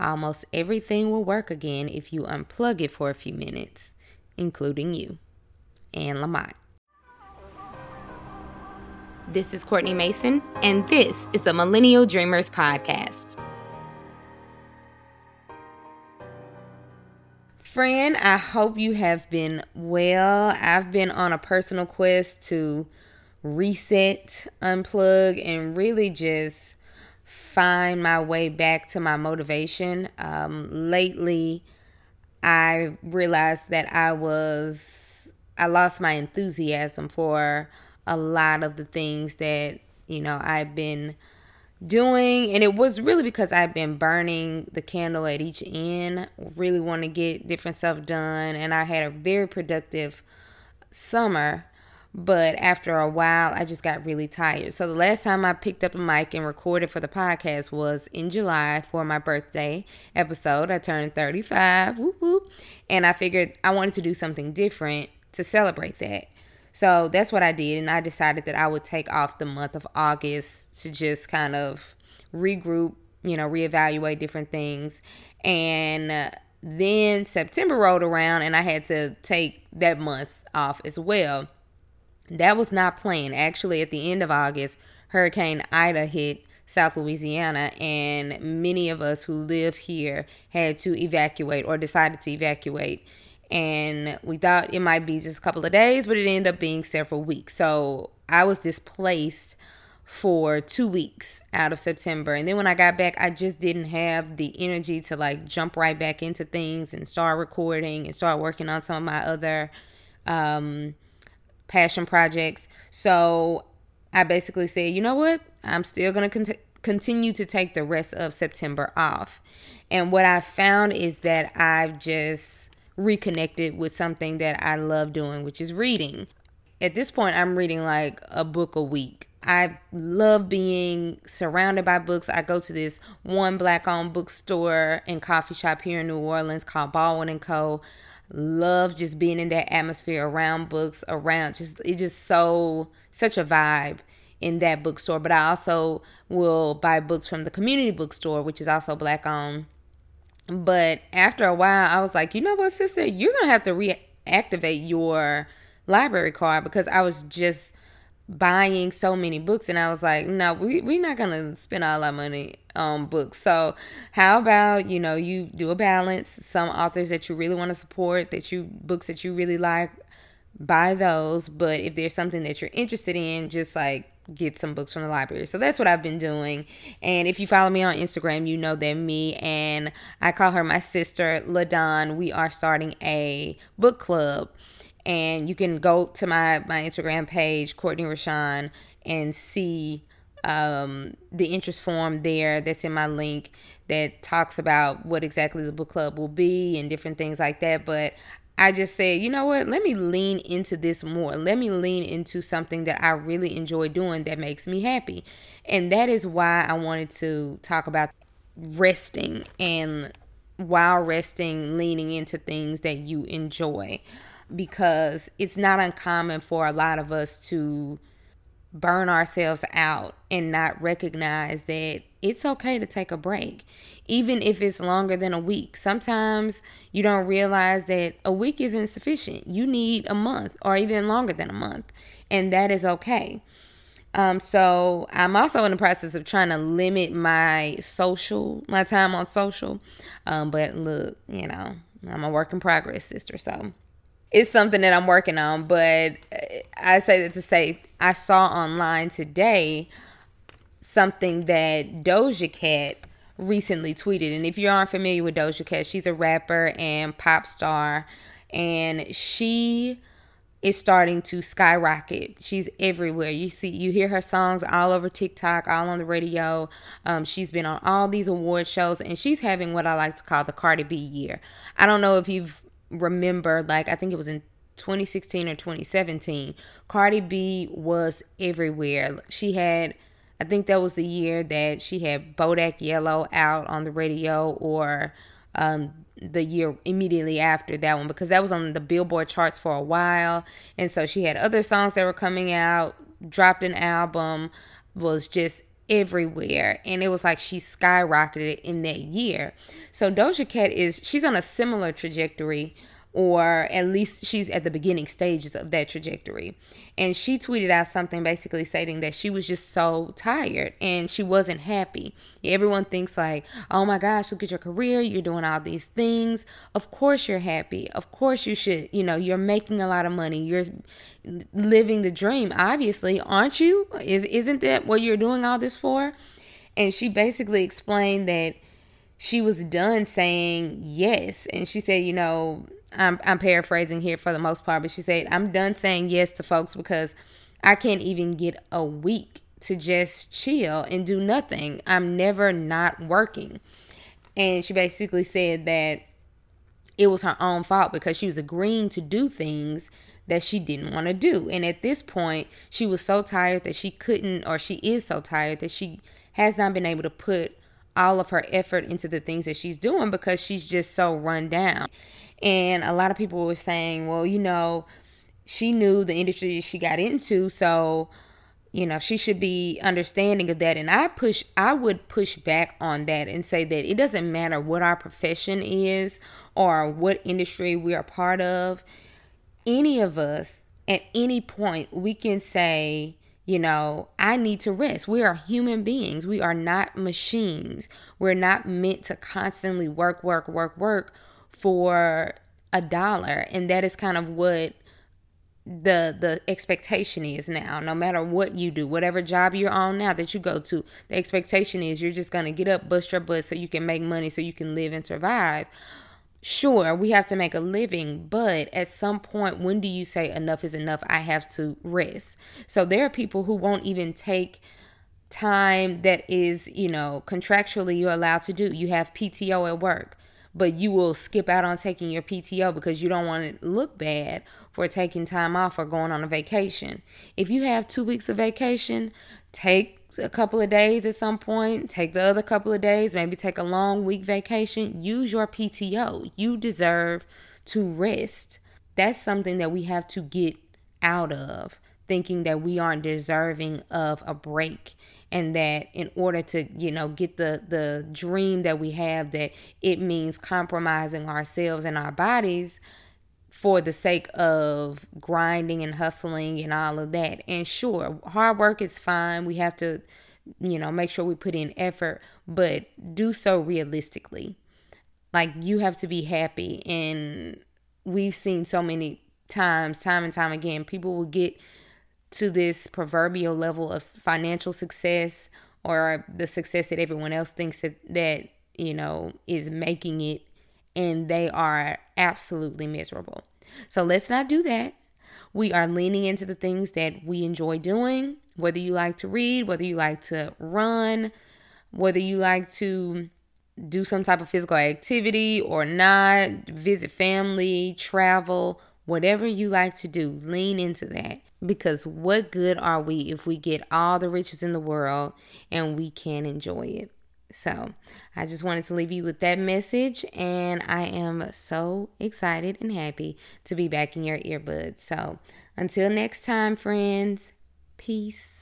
almost everything will work again if you unplug it for a few minutes, including you Anne Lamott. This is Courtney Mason, and this is the Millennial Dreamers Podcast. Friend, I hope you have been well. I've been on a personal quest to reset, unplug, and really just find my way back to my motivation. Um, lately, I realized that I was, I lost my enthusiasm for a lot of the things that, you know, I've been doing. And it was really because I've been burning the candle at each end really want to get different stuff done. And I had a very productive summer but after a while I just got really tired so the last time I picked up a mic and recorded for the podcast was in July for my birthday episode I turned 35 whoop, whoop, and I figured I wanted to do something different to celebrate that so that's what I did. And I decided that I would take off the month of August to just kind of regroup, you know, reevaluate different things. And uh, then September rolled around and I had to take that month off as well. That was not planned. Actually, at the end of August, Hurricane Ida hit South Louisiana, and many of us who live here had to evacuate or decided to evacuate and we thought it might be just a couple of days, but it ended up being several weeks. So I was displaced for two weeks out of September. And then when I got back, I just didn't have the energy to like jump right back into things and start recording and start working on some of my other um, passion projects. So I basically said, you know what? I'm still going to con- continue to take the rest of September off. And what I found is that I've just reconnected with something that I love doing, which is reading. At this point, I'm reading like a book a week. I love being surrounded by books. I go to this one black owned bookstore and coffee shop here in New Orleans called Baldwin and Co. Love just being in that atmosphere around books, around just it's just so such a vibe in that bookstore. But I also will buy books from the community bookstore, which is also black owned but after a while, I was like, you know what, sister, you're gonna have to reactivate your library card because I was just buying so many books and I was like, no, we, we're not gonna spend all our money on books. So how about, you know, you do a balance, some authors that you really want to support, that you books that you really like, buy those. But if there's something that you're interested in, just like get some books from the library. So that's what I've been doing. And if you follow me on Instagram, you know that me and I call her my sister, LaDon, we are starting a book club. And you can go to my, my Instagram page, Courtney Rashawn, and see um, the interest form there that's in my link that talks about what exactly the book club will be and different things like that. But I just said, you know what? Let me lean into this more. Let me lean into something that I really enjoy doing that makes me happy. And that is why I wanted to talk about resting and while resting, leaning into things that you enjoy. Because it's not uncommon for a lot of us to burn ourselves out and not recognize that it's okay to take a break, even if it's longer than a week. Sometimes you don't realize that a week isn't sufficient. You need a month or even longer than a month, and that is okay. Um, so I'm also in the process of trying to limit my social, my time on social. Um, but look, you know, I'm a work in progress, sister. So it's something that I'm working on. But I say that to say, I saw online today something that Doja Cat recently tweeted. And if you aren't familiar with Doja Cat, she's a rapper and pop star, and she is starting to skyrocket. She's everywhere. You see, you hear her songs all over TikTok, all on the radio. Um, she's been on all these award shows, and she's having what I like to call the Cardi B year. I don't know if you've remember, like I think it was in 2016 or 2017, Cardi B was everywhere. She had I think that was the year that she had Bodak Yellow out on the radio, or um, the year immediately after that one, because that was on the Billboard charts for a while. And so she had other songs that were coming out, dropped an album, was just everywhere and it was like she skyrocketed in that year. So Doja Cat is she's on a similar trajectory or at least she's at the beginning stages of that trajectory. And she tweeted out something basically stating that she was just so tired and she wasn't happy. Everyone thinks like, "Oh my gosh, look at your career, you're doing all these things. Of course you're happy. Of course you should, you know, you're making a lot of money. You're living the dream, obviously, aren't you? Is isn't that what you're doing all this for?" And she basically explained that she was done saying yes and she said, you know, I'm, I'm paraphrasing here for the most part, but she said, I'm done saying yes to folks because I can't even get a week to just chill and do nothing. I'm never not working. And she basically said that it was her own fault because she was agreeing to do things that she didn't want to do. And at this point, she was so tired that she couldn't, or she is so tired that she has not been able to put all of her effort into the things that she's doing because she's just so run down. And a lot of people were saying, well, you know, she knew the industry she got into, so you know, she should be understanding of that. And I push I would push back on that and say that it doesn't matter what our profession is or what industry we are part of. Any of us at any point we can say, you know, I need to rest. We are human beings. We are not machines. We're not meant to constantly work, work, work, work for a dollar and that is kind of what the the expectation is now no matter what you do whatever job you're on now that you go to the expectation is you're just going to get up bust your butt so you can make money so you can live and survive sure we have to make a living but at some point when do you say enough is enough? I have to rest. So there are people who won't even take time that is you know contractually you're allowed to do. You have pto at work but you will skip out on taking your PTO because you don't want to look bad for taking time off or going on a vacation. If you have two weeks of vacation, take a couple of days at some point, take the other couple of days, maybe take a long week vacation. Use your PTO. You deserve to rest. That's something that we have to get out of thinking that we aren't deserving of a break and that in order to you know get the the dream that we have that it means compromising ourselves and our bodies for the sake of grinding and hustling and all of that. And sure hard work is fine. We have to you know make sure we put in effort but do so realistically. Like you have to be happy. And we've seen so many times time and time again people will get to this proverbial level of financial success or the success that everyone else thinks that, that you know is making it and they are absolutely miserable. So let's not do that. We are leaning into the things that we enjoy doing, whether you like to read, whether you like to run, whether you like to do some type of physical activity or not, visit family, travel, whatever you like to do, lean into that. Because what good are we if we get all the riches in the world and we can't enjoy it? So, I just wanted to leave you with that message, and I am so excited and happy to be back in your earbuds. So, until next time, friends, peace.